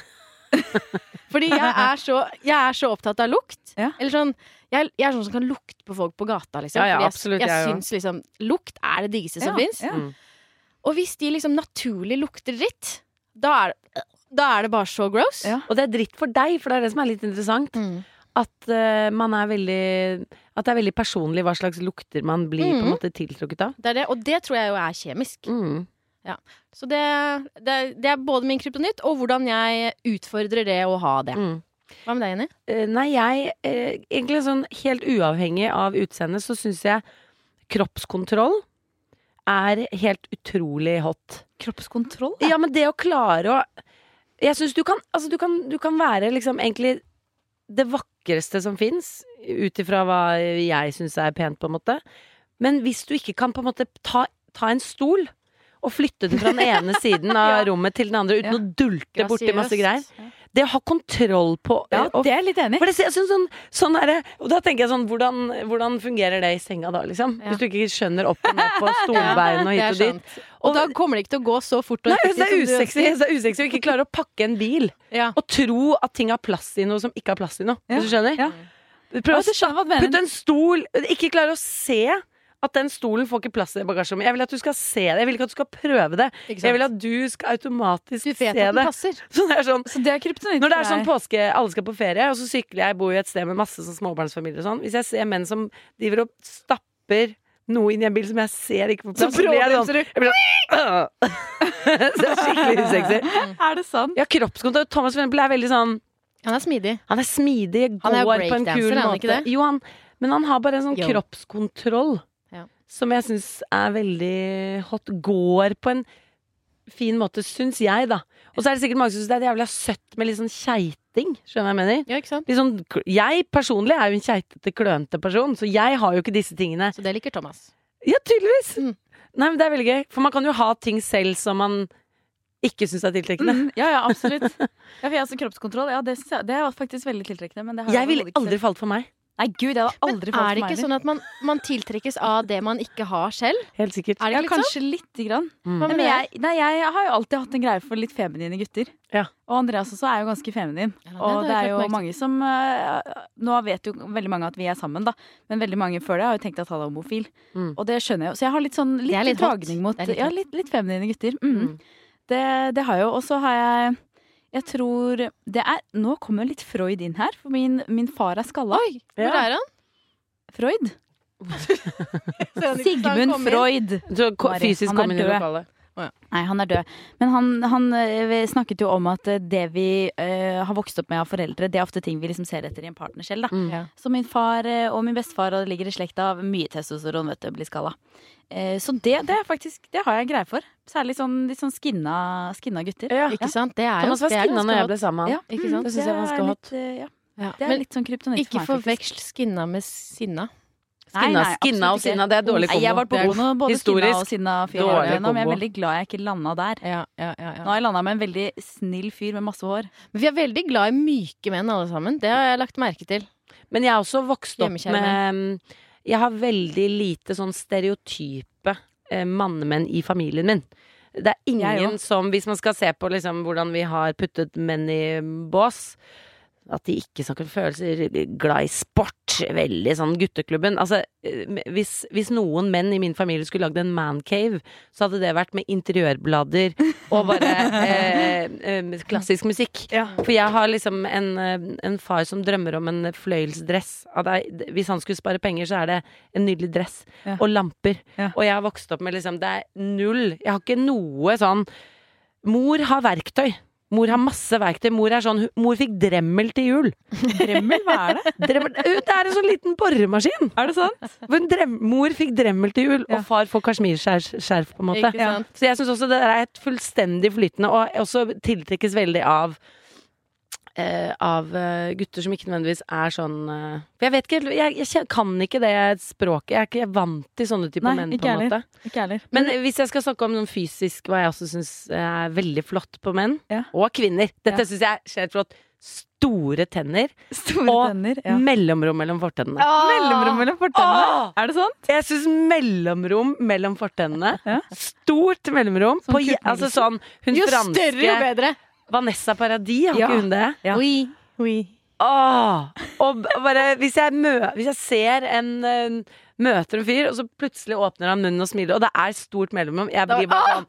*laughs* Fordi jeg er så, jeg er så opptatt av lukt. Ja. Eller sånn jeg, jeg er sånn som kan lukte på folk på gata, liksom. Ja, ja, Fordi absolutt, jeg, jeg jeg syns liksom lukt er det diggeste som Ja, fins. Ja. Mm. Og hvis de liksom naturlig lukter dritt, da er, da er det bare så gross. Ja. Og det er dritt for deg, for det er det som er litt interessant. Mm. At uh, man er veldig At det er veldig personlig hva slags lukter man blir på en Mhm. måte tiltrukket av. Det er det, og det tror jeg jo er kjemisk. Mm. Så det, det, det er både min kryptonitt og hvordan jeg utfordrer det å ha det. Mm. Hva med deg, Jenny? Uh, nei, jeg uh, Egentlig sånn helt uavhengig av utseendet, så syns jeg kroppskontroll er helt utrolig hot. Kroppskontroll? Ja, men det å klare å Jeg syns du kan Altså, du kan, du kan være liksom egentlig det vakreste som fins, ut ifra hva jeg syns er pent, på en måte. Men hvis du ikke kan på en måte ta, ta en stol og flytte den fra den ene *laughs* siden av rommet til den andre uten å dulte borti masse greier Det å ha kontroll på Ja, og det er jeg litt enig i. det, sånn, sånn og da tenker jeg sånn hvordan, hvordan fungerer det i senga da, liksom? Hvis du ikke skjønner opp og ned på *laughs* stolbein og hit og dit. Og, Og da kommer det ikke til å gå så fort. Nei, det er usexy, det å ikke klare å pakke en bil Ja. og tro at ting har plass i noe som ikke har plass i noe. Ja, Hvis du skjønner? ja. Prøv å putte en stol Ikke klare å se at den stolen får ikke plass i bagasjerommet. Jeg vil at du skal se det. Jeg vil ikke at du skal prøve det. Jeg vil at du skal automatisk Du se vet at den det. *laughs* Så det er sånn Så det er Når det er sånn påske, alle skal på ferie, og så sykler jeg, bor jo et sted med masse sånn småbarnsfamilier og sånn. Hvis jeg ser menn som driver og stapper noe inn i en bil som jeg ser ikke får Så plass, så blir jeg sånn bråbremser du. jeg blir sånn, *laughs* Så det er skikkelig usexy. Er det sant? Ja, kroppskontroll. Thomas for eksempel er veldig sånn Han er smidig. Han er smidig, Han er går på en kul er han måte. ikke det? Jo, han, men han har bare en sånn Jo. kroppskontroll. Som jeg syns er veldig hot. Går på en fin måte, syns jeg, da. Og så er det sikkert mange som syns det er jævlig søtt med litt sånn keiting. Skjønner du hva jeg mener? Ja, ikke sant? Litt sånn, jeg personlig er jo en keitete, klønete person, så jeg har jo ikke disse tingene. Så det liker Thomas. Ja, tydeligvis! Mm. Nei, men det er veldig gøy. For man kan jo ha ting selv som man ikke syns er tiltrekkende. Mm, ja, ja, absolutt. *laughs* Ja, for jeg, altså, kroppskontroll, ja, det, det er faktisk veldig tiltrekkende. Men det har Jeg ville aldri selv. falt for meg. Nei, gud, det hadde Men aldri Men er det ikke sånn at man, man tiltrekkes av det man ikke har selv? Helt sikkert. Er det Ja, kanskje litt sånn? lite grann. Mm. Men jeg, nei, jeg har jo alltid hatt en greie for litt feminine gutter. Ja. Og Andreas også er jo ganske feminin. Ja, det og det er jo mange som uh, Nå vet jo veldig mange at vi er sammen, da. Men veldig mange før det har jo tenkt at han er homofil. Mm. Og det skjønner jeg jo. Så jeg har litt sånn litt, litt dragning mot litt ja, litt, litt feminine gutter. Mm. Mm. Det, det har jeg jo. Og så har jeg jeg tror det er Nå kommer litt Freud inn her, for min, min far er skalla. Oi, hvor Ja. er han? Freud. *laughs* Sigmund? Freud. Så ko- fysisk han kom inn i lokalet. Nei, han er død. Men han, han eh, snakket jo om at eh, det vi uh, har vokst opp med av foreldre, det er ofte ting vi liksom ser etter i en partner selv. Da. Mm. Ja. Så min far og min bestefar, og det ligger i slekta, av mye testosteron, vet du, blir skalla. Eh, så det, det er faktisk Det har jeg greie for. Særlig sånn, litt sånn skinna, skinna gutter. Ja. Ikke sant? Det er jo Thomas var skinna når jeg ble sammen med. Ja, Ikke sant? Det synes jeg var er ganske hot. eh, ja. Ja. Det er Men litt sånn kryptonitt ikke for meg, Ikke forveksl skinna med sinna. Skinna, nei, skinna og sinna, det er dårlig Nei, jeg har vært på Bono, både skinna og sinna fyr. Men jeg er veldig glad jeg ikke landa der. Ja, ja, ja, Nå har jeg landa med en veldig snill fyr med masse hår. Men vi er veldig glad i myke menn alle sammen. Det har jeg lagt merke til. Men jeg har også vokst opp med mm, Jeg har veldig lite sånn stereotype eh, mannemenn i familien min. Det er ingen som Hvis man skal se på liksom hvordan vi har puttet menn i bås at de ikke snakker følelser, glad i sport, veldig sånn gutteklubben. Altså, eh, hvis, hvis noen menn i min familie skulle lagd en mancave, så hadde det vært med interiørblader og bare eh, eh, klassisk musikk. For jeg har liksom en, eh, en far som drømmer om en fløyelsdress. Jeg- Hvis han skulle spare penger, så er det en nydelig dress Ja. og lamper. Ja. Og jeg har vokst opp med liksom Det er null. Jeg har ikke noe sånn Mor har verktøy. Mor har masse verktøy. Mor er sånn Mor fikk Dremmel til jul. Dremmel, hva er det? Dremmel, det er en sånn liten boremaskin. Er det sant? Drem, mor fikk Dremmel til jul, Ja. og far får kasjmirskjerf, på en måte. Så jeg syns også det er et fullstendig flytende, og også tiltrekkes veldig av eh, av eh, gutter som ikke nødvendigvis er sånn eh, For jeg vet ikke, jeg, jeg kan ikke det språket. Jeg er ikke jeg er vant til sånne typer menn, på en heller. måte. Ikke heller. Men hvis jeg skal snakke om noe fysisk, hva jeg også syns er veldig flott på menn, Ja. og kvinner Dette Ja. syns jeg er helt flott. Store tenner Store og tenner. Ja. mellomrom mellom fortennene. Mellomrom mellom fortennene. Åh! Er det sånt? Jeg syns mellomrom mellom fortennene Ja. Stort mellomrom. Sånn på, altså sånn hun Jo større, jo bedre. Vanessa Paradis, har ikke hun det? Ja. Oui, oui. Åh! Og bare hvis jeg, mø hvis jeg ser en en Møter en fyr, og så plutselig åpner han munnen og smiler, og det er stort mellomrom, jeg blir bare sånn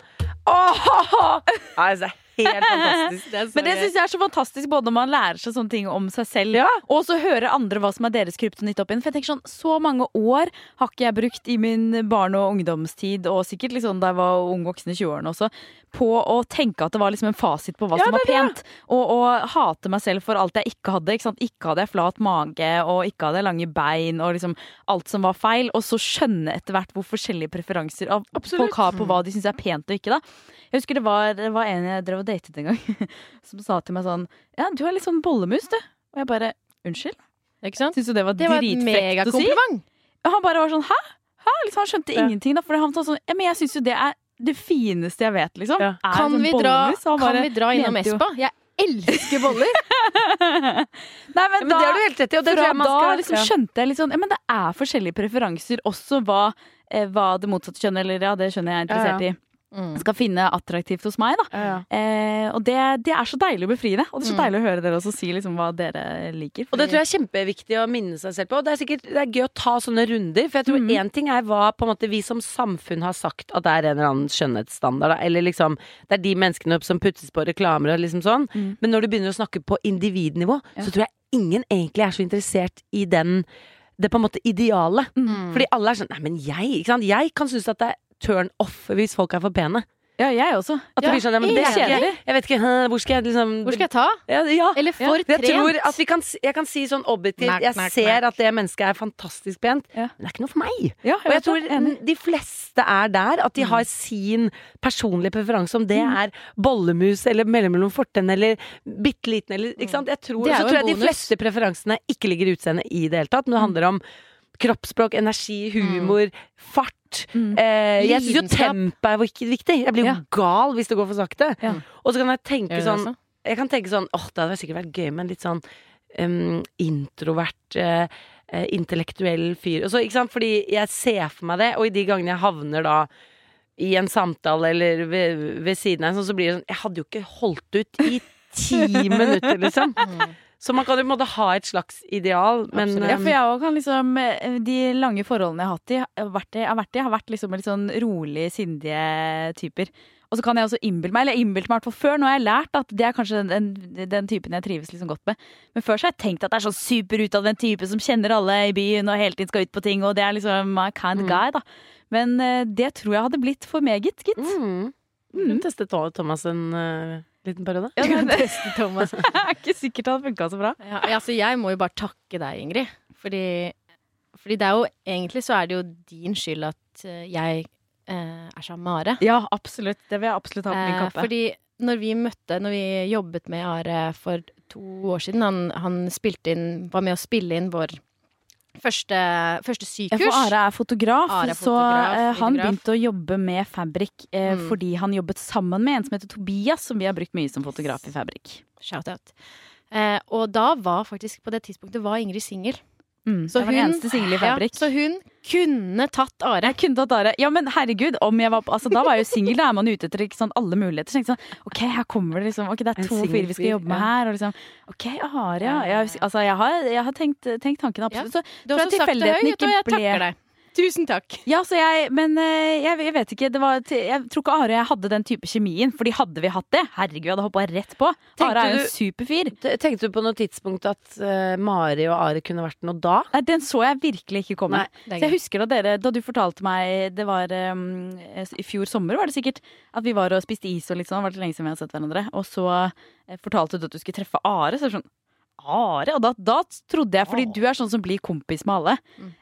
Åh! Altså, helt fantastisk. Men det syns jeg er så fantastisk, både når man lærer seg sånne ting om seg selv, Ja. og så hører andre hva som er deres kryptonitt opp igjen. For jeg tenker sånn, så mange år har ikke jeg brukt i min barn- og ungdomstid, og sikkert liksom da jeg var ung voksen i 20-årene også, på å tenke at det var liksom en fasit på hva Ja, som var det pent. Og, og hate meg selv for alt jeg ikke hadde. Ikke, ikke hadde jeg flat mage, og ikke hadde jeg lange bein, og liksom alt som var feil. Og så skjønne etter hvert hvor forskjellige preferanser av folk har på hva de syns er pent og ikke. da jeg husker det var, det var en jeg drev og datet en gang, *laughs* som sa til meg sånn Ja, du er litt sånn bollemus, du. Og jeg bare Unnskyld? Ikke sant? Syns du det var dritfrekt å si? han bare var sånn Hæ? Hæ? Liksom, han skjønte Ja. ingenting, da. For han sa sånn Ja, men jeg syns jo det er det fineste jeg vet, liksom. Ja. Kan sånn vi, dra, kan vi dra innom Espa? Jeg elsker boller! *laughs* Nei, men, Men det har du helt rett i, og det tror jeg man da liksom skjønte jeg litt sånn ja, Men det er forskjellige preferanser, også hva, eh, hva det motsatte kjønn, eller ja, det skjønner jeg er interessert Ja, i, skal finne attraktivt hos meg, da. Ja. Eh, og det, det er så deilig og befriende. Og det er så Mm. deilig å høre dere også si liksom hva dere liker. Og det tror jeg er kjempeviktig å minne seg selv på. Og det er sikkert det er gøy å ta sånne runder. For jeg tror én ting er hva måte vi som samfunn har sagt at det er en eller annen skjønnhetsstandard. Da. Eller liksom det er de menneskene som puttes på reklamer og liksom sånn. Mm. Men når du begynner å snakke på individnivå, Ja. så tror jeg ingen egentlig er så interessert i den det på en måte ideale. Mm. Fordi alle er sånn Nei, men jeg, ikke sant. Jeg kan synes at det er turn off hvis folk er for pene. Ja, jeg også. At det Ja, blir sånn, ja, men det er kjedelig. Jeg vet ikke, hvor skal jeg liksom Hvor skal jeg ta? ja, ja. Eller for Jeg tror at vi kan, jeg kan si sånn objektivt Jeg merk, ser merk. at det mennesket er fantastisk pent, Ja. men det er ikke noe for meg. Ja, Og jeg tror det. De fleste er der, at de Mm. har sin personlige preferanse, om det er bollemus eller mellomrom fortenn eller bitte liten eller Ikke sant? Jeg tror, så tror jeg de fleste preferansene ikke ligger i utseendet i det hele tatt, men det handler om kroppsspråk, energi, humor, fart. Mm. Eh, jeg syns jo tempo er viktig. Jeg blir jo Ja. gal hvis det går for sakte. Ja. Og så kan jeg tenke sånn? Jeg kan tenke sånn åh, det hadde sikkert vært gøy med en litt sånn um, introvert, uh, intellektuell fyr. Så? Fordi jeg ser for meg det, og i de gangene jeg havner da i en samtale eller ved, ved siden av en sånn, så blir det sånn Jeg hadde jo ikke holdt ut i ti *laughs* minutter, liksom. Så man kan jo på en måte ha et slags ideal, men Absolutt. Ja, for jeg også kan liksom eh, De lange forholdene jeg har hatt i, har vært har vært, har vært liksom litt sånn rolig, sindige typer. Og så kan jeg også innbille meg, eller jeg innbilte meg i hvert fall før, nå har jeg lært at det er kanskje den, den, den typen jeg trives liksom godt med. Men før så har jeg tenkt at det er sånn superutadvendt type som kjenner alle i byen og hele tiden skal ut på ting, og det er liksom my kind mm. guy, da. Men eh, det tror jeg hadde blitt for meget, gitt. mm. Mm. Testet Thomas en eh, liten periode? Ja, *laughs* det, det Thomas. *laughs* er ikke sikkert det hadde funka så bra. Ja, altså, jeg må jo bare takke deg, Ingrid. Fordi, fordi det er jo egentlig så er det jo din skyld at eh, jeg eh, er sammen med Are. Ja, absolutt. Det vil jeg absolutt ha på min Eh, fordi når vi møtte, når vi jobbet med Are for to år siden, han, han spilte inn, var med å spille inn vår første, første Ja, sykurs. for Are er fotograf, Are er så fotograf, eh, han videograf. begynte å jobbe med Fabrik eh, Mm. fordi han jobbet sammen med en som heter Tobias, som vi har brukt mye som fotograf i Fabrik. Shout-out. Eh, og da var faktisk, på det tidspunktet, var Ingrid singel. Mm, Så hun- Ja, så hun kunne tatt Are. jeg kunne tatt Are. Ja, men herregud, var altså, da var jeg jo singel. Da er man ute etter sant, alle muligheter. Så sånn, ok, her kommer det liksom Ok, det er to fyrer vi skal jobbe med her. Og liksom, ok, Are, ja. Jeg, altså, jeg har, jeg har tenkt, tenkt tanken absolutt. Så Du har også sagt det høyt, og jeg takker deg. Tusen takk. Ja, så jeg, men eh, jeg, jeg vet ikke. Det var, jeg tror ikke Are og jeg hadde den type kjemien. Fordi hadde vi hatt det, herregud, vi hadde hoppa rett på. Tenkte Are er jo en superfyr. Tenkte du på noe tidspunkt at uh, Mari og Are kunne vært noe da? Nei, den så jeg virkelig ikke komme. Nei, så jeg husker da dere, da du fortalte meg Det var um, i fjor sommer, var det sikkert, at vi var og spiste is og litt sånn. Det var det lenge siden vi hadde sett hverandre. Og så eh, fortalte du at du skulle treffe Are. Så jeg sånn Are? Og da, da trodde jeg, fordi du er sånn som blir kompis med alle.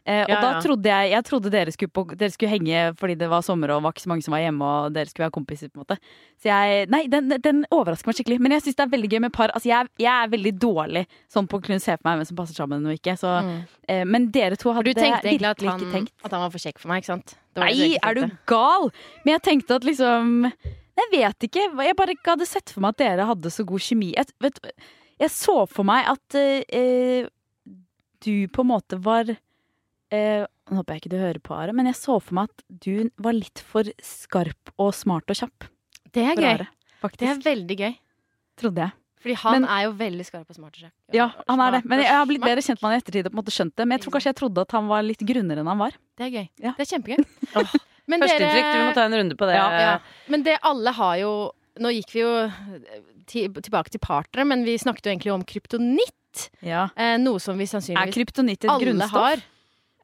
Eh, og Ja, da ja. trodde jeg Jeg trodde dere skulle, på, dere skulle henge fordi det var sommer og var ikke så mange som var hjemme, og dere skulle være kompiser, på en måte. Så jeg Nei, den, den overrasker meg skikkelig. Men jeg syns det er veldig gøy med par. Altså, jeg, jeg er veldig dårlig sånn på å kunne se for meg hvem som passer sammen og ikke. Så, Mm. eh, men dere to hadde du tenkte egentlig at virkelig han, ikke tenkt. at han var for kjekk for meg, ikke sant? Nei, er du gal? Men jeg tenkte at liksom Jeg vet ikke. Jeg bare ikke hadde sett for meg at dere hadde så god kjemi. Jeg, vet, jeg så for meg at eh, du på en måte var eh, Nå håper jeg ikke du hører på, Are, men jeg så for meg at du var litt for skarp og smart og kjapp. Det er gøy. Are, Det er veldig gøy. Trodde jeg. Fordi han Men- er jo veldig skarp og smart. og kjapp. Ja, han er det. Men jeg har blitt bedre kjent med han i ettertid og på en måte skjønt det. Men jeg tror kanskje jeg trodde at han var litt grunnere enn han var. Det er gøy. Ja. Det er kjempegøy. *laughs* Førsteinntrykk. Dere... vi må ta en runde på det. ja, ja. Men det alle har jo Nå gikk vi jo tilbake til partnere, men vi snakket jo egentlig om kryptonitt. Ja. Eh, noe som vi sannsynligvis Er kryptonitt et alle grunnstoff? har.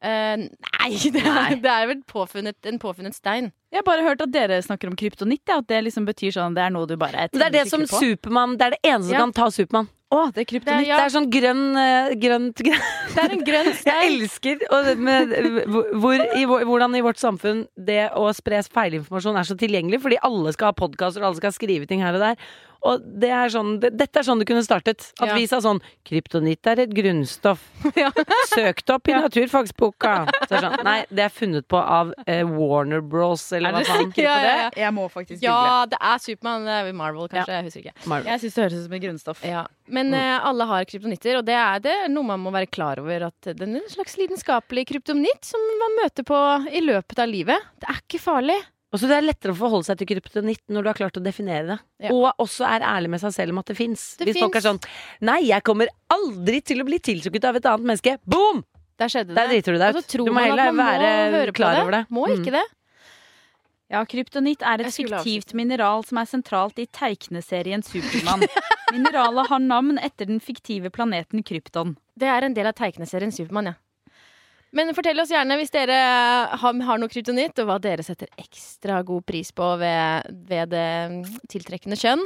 Uh, nei, *laughs* det er, det er vel påfunnet, en påfunnet stein. Jeg har bare hørt at dere snakker om kryptonitt. Ja, at det liksom betyr sånn det er noe du bare Men det er det som. Supermann Det er det eneste som Ja. kan ta Supermann. Å, det er Det er, kryptonitt. ja, Det er sånn grønn eh, grønt gre- *laughs* det er en grønn Jeg elsker og med, hvor, i, hvordan i vårt samfunn det å spre feilinformasjon er så tilgjengelig, fordi alle skal ha podkaster og alle skal skrive ting her og der. Og det er sånn, det, dette er sånn det kunne startet. At Ja. vi sa sånn Kryptonitt er et grunnstoff. *laughs* Ja. Søkt opp i naturfagsboka. Så sånn, *laughs* nei, det er funnet på av eh, Warner Bros, eller Er hva faen. sikre Ja, på ja, det? Jeg må faktisk google. Ja, det er Supermann. Det er Marvel, kanskje. Jeg husker ikke. Marvel. Jeg syns det høres ut som et grunnstoff. Ja. Men eh, alle har kryptonitter, og det er, det noe man må være klar over. At det er en slags lidenskapelig kryptonitt som man møter på i løpet av livet. Det er ikke farlig. Og så det er lettere å forholde seg til kryptonitt når du har klart å definere det. Ja. Og også er ærlig med seg selv om at det fins. Hvis Hvis folk er sånn Nei, jeg kommer aldri til å bli tiltrukket av et annet menneske. Boom! Der skjedde det. Der driter du deg ut. Du må heller man må være høre klar det. over det. Må Mm. ikke det. Ja, kryptonitt er et fiktivt mineral som er sentralt i tegneserien Supermann. Mineralet har navn etter den fiktive planeten Krypton. Det er en del av tegneserien Supermann, ja. Men fortell oss gjerne hvis dere har, har noe kryptonitt, og hva dere setter ekstra god pris på ved, ved det tiltrekkende kjønn.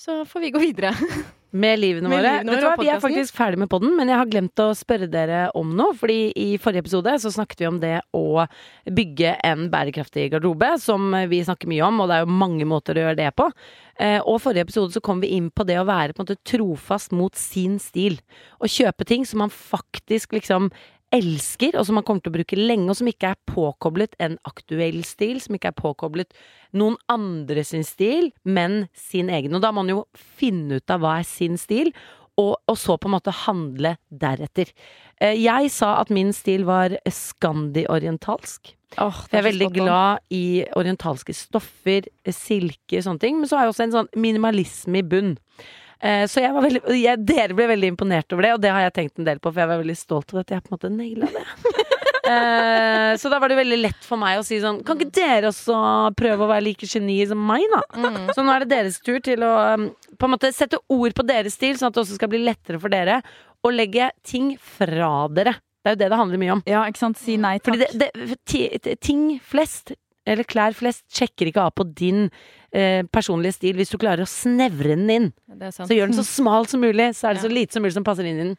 Så får vi gå videre. *laughs* Med livene Med våre. livene Vet du våre Vi er faktisk ferdig med podden, men jeg har glemt å spørre dere om noe. Fordi i forrige episode så snakket vi om det å bygge en bærekraftig garderobe, som vi snakker mye om, og det er jo mange måter å gjøre det på. Og Og forrige episode så kom vi inn på det å være på en måte trofast mot sin stil. Og kjøpe ting som man faktisk liksom elsker, og som man kommer til å bruke lenge, og som ikke er påkoblet en aktuell stil, som ikke er påkoblet noen andre sin stil, men sin egen. Og da må man jo finne ut av hva er sin stil, og, og så på en måte handle deretter. Eh, Jeg sa at min stil var skandi-orientalsk. Oh, jeg er veldig glad i orientalske stoffer, silke, sånne ting. Men så har jeg også en sånn minimalisme i bunn. Eh, Så jeg var veldig, jeg, dere ble veldig imponert over det, og det har jeg tenkt en del på, for jeg var veldig stolt over at jeg på en måte naila det. *laughs* Eh, Så da var det veldig lett for meg å si sånn Kan ikke dere også prøve å være like geni som meg, da? Så nå er det deres tur til å um, på en måte sette ord på deres stil, sånn at det også skal bli lettere for dere å legge ting fra dere. Det er jo det det handler mye om. Ja, ikke sant. Si nei takk. Fordi det, det, ti- ti- ting flest, eller klær flest, sjekker ikke av på din eh, personlige stil hvis du klarer å snevre den inn. Det sant. Så gjør den så *laughs* smal som mulig, så er det Ja. så lite som mulig som passer inn i den.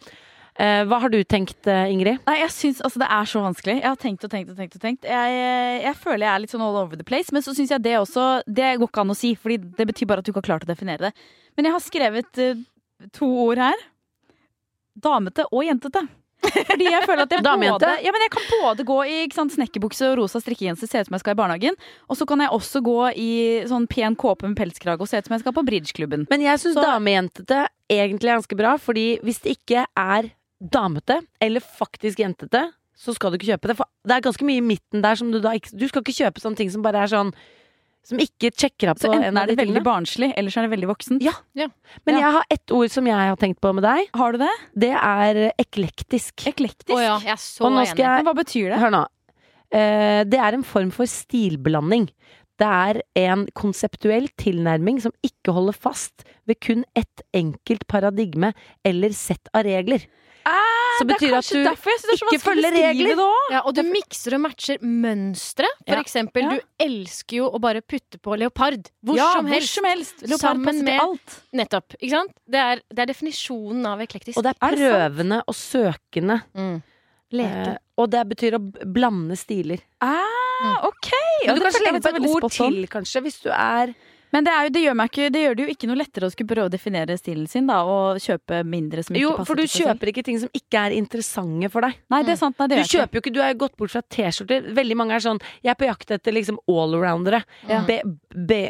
Eh, hva har du tenkt, eh, Ingrid? Nei, jeg synes, altså, det er så vanskelig. Jeg har tenkt og tenkt og tenkt. og tenkt Jeg, jeg føler jeg er litt sånn all over the place, men så syns jeg det også Det går ikke an å si, Fordi det betyr bare at du ikke har klart å definere det. Men jeg har skrevet eh, to ord her. Damete og jentete. Fordi jeg føler at jeg *laughs* både, ja, men jeg kan både gå i sant, snekkerbukse og rosa strikkegenser, se ut som jeg skal i barnehagen. Og så kan jeg også gå i sånn pen kåpe med pelskrage og se ut som jeg skal på bridgeklubben. Men jeg syns damejentete egentlig er ganske bra, fordi hvis det ikke er damete, eller faktisk jentete, så skal du ikke kjøpe det. For det er ganske mye i midten der som du da ikke Du skal ikke kjøpe sånne ting som bare er sånn Som ikke sjekker av på en enten er det veldig barnslig, eller så er det veldig voksent. Ja. Men Ja. jeg har ett ord som jeg har tenkt på med deg. Har du det? Det er eklektisk. Eklektisk? Å ja, jeg er så Og nå enig. jeg Men hva betyr det? Hør nå. Eh, det er en form for stilblanding. Det er en konseptuell tilnærming som ikke holder fast ved kun ett enkelt paradigme eller sett av regler. Så det er betyr at du derfor jeg synes det er så ikke vanskelig å følger regler. Ja, og du mikser og matcher mønstre. For Ja. eksempel, Ja. du elsker jo å bare putte på leopard. Hvor ja, som hvor helst. som helst. Leopard Sammen med- alt. Nettopp. Ikke sant? Det er, det er definisjonen av eklektisk. Og det er prøvende og søkende. mm. Eh, Leke. og det betyr å blande stiler. Ah, ok! Ja, du kan føler jeg på et ord til, kanskje, hvis du er Men det, jo, det, gjør ikke, det gjør det jo ikke noe lettere å skulle prøve å definere stilen sin da, og kjøpe mindre som ikke Jo, passer for du til seg selv. kjøper ikke ting som ikke er interessante for deg. Nei, det er sant. Nei, det Du kjøper ikke. jo ikke, du har jo gått bort fra T-skjorter. Veldig mange er sånn Jeg er på jakt etter liksom allroundere. Ja. Be, be,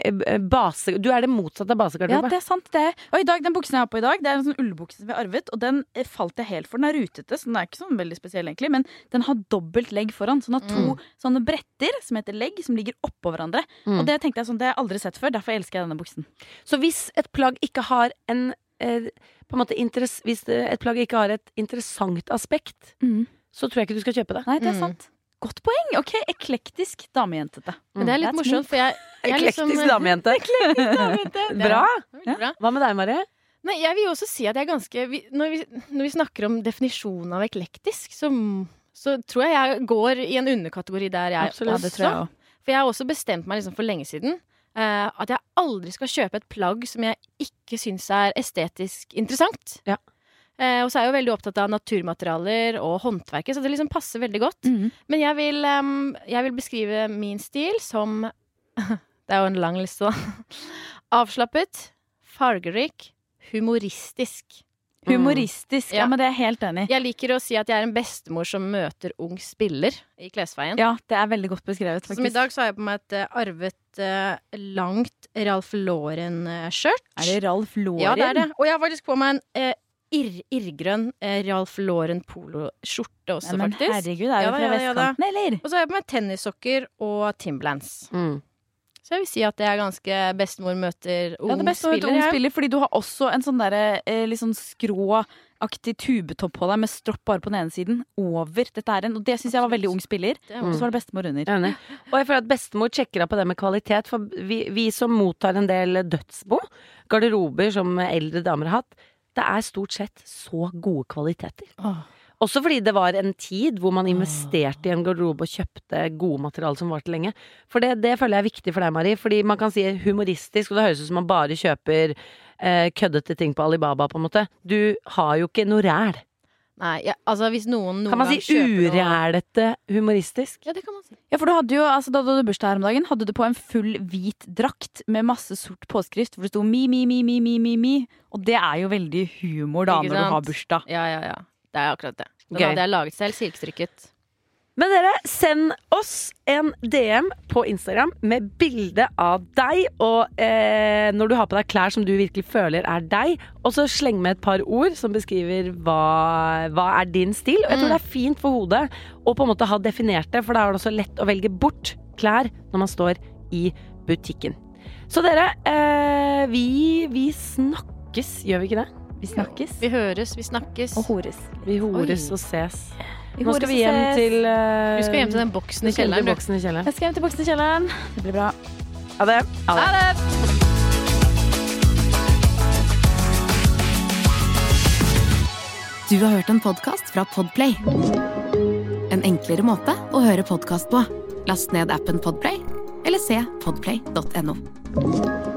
base, du er det motsatte av Ja, det er sant. Det. Og i dag, den buksen jeg har på i dag, det er en sånn ullbukse som vi har arvet, og den eh, falt jeg helt for. Den er rutete, så den er ikke sånn veldig spesiell egentlig, men den har dobbelt legg foran. Så den har to sånne bretter som heter legg, som ligger oppå hverandre. Mm. Og det tenkte jeg sånn, det har jeg aldri sett før, derfor elsker jeg denne buksen. Så hvis et plagg ikke har en eh, på en måte interess, Hvis et plagg ikke har et interessant aspekt, så tror jeg ikke du skal kjøpe det. Nei, det er Mm. sant. Godt poeng. Ok, eklektisk damejentete. Men det er litt morsomt, for jeg, jeg er liksom- Eklektisk damejente. damejente. *laughs* Er Bra! Ja. bra. Hva med deg, Marie? Nei, jeg vil jo også si at jeg er ganske vi, når, vi, når vi snakker om definisjonen av eklektisk, så, så tror jeg jeg går i en underkategori der, jeg Absolutt. Ja, også. det tror jeg. For jeg har også bestemt meg liksom for lenge siden eh, at jeg aldri skal kjøpe et plagg som jeg ikke syns er estetisk interessant. Ja. Uh, og så er jeg jo veldig opptatt av naturmaterialer og håndverket, så det liksom passer veldig godt. Mhm. Men jeg vil, um, jeg vil beskrive min stil som *laughs* Det er jo en lang liste, da. Avslappet, fargerik, humoristisk. Humoristisk. Ja. Ja. men det er jeg helt enig i. Jeg liker å si at jeg er en bestemor som møter ung spiller i Klesveien. Ja, det er veldig godt beskrevet, Som i dag så har jeg på meg et uh, arvet uh, langt Ralf Lauren-skjørt. Er det Ralf Lauren? Ja, det er det. Og jeg har faktisk på meg en uh, irr, irrgrønn eh, Ralph Lauren poloskjorte også, Ja, men faktisk. herregud, er Ja fra ja da, ja vestkanten, eller? Og så har jeg på meg tennissokker og Timblance Mm. Så jeg vil si at det er ganske bestemor møter ung Ja, det er bestemor spiller. ung ja. spiller, fordi du har også en sånn derre eh, litt sånn skråaktig tubetopp på deg med stropp bare på den ene siden over dette er en, og det syns jeg var veldig ung spiller. Er Og så var det bestemor under. Enig. Og jeg føler at bestemor sjekker av på det med kvalitet, for vi, vi som mottar en del dødsbo, garderober som eldre damer har hatt, det er stort sett så gode kvaliteter. Åh. Også fordi det var en tid hvor man investerte i en garderobe og kjøpte gode materialer som varte lenge. For det, det føler jeg er viktig for deg, Marie. Fordi man kan si humoristisk, og det høres ut som man bare kjøper eh, køddete ting på Alibaba, på en måte. Du har jo ikke noe ræl. Nei, ja, altså hvis noen noen Kan man si urælete humoristisk? Ja, det kan man si. Ja, for du hadde jo, altså Da du hadde bursdag her om dagen, hadde du på en full hvit drakt med masse sort påskrift hvor det sto mi, mi, mi, mi, mi, mi, mi. Og det er jo veldig humor da når du har bursdag. Ja, ja, ja. Det er akkurat det. Den Gøy. hadde jeg laget selv. Silkestrikket. Men dere, send oss en DM på Instagram med bilde av deg, og eh, når du har på deg klær som du virkelig føler er deg, og så sleng med et par ord som beskriver hva, hva er din stil. Og jeg tror det er fint for hodet å på en måte ha definert det, for da er det også lett å velge bort klær når man står i butikken. Så dere, eh, vi, vi snakkes, gjør vi ikke det? Vi snakkes Vi høres, vi snakkes. og hores. Vi hores Oi. og ses. Vi Nå skal vi hjem ses. til uh, Vi skal hjem til den boksen i vi skal hjem til kjelleren. boksen i kjelleren. Jeg skal hjem til boksen i kjelleren. Det blir bra. Ha det. Ha det. Ha det! Du har hørt en podkast fra Podplay. En enklere måte å høre podkast på. Last ned appen Podplay, eller se podplay.no.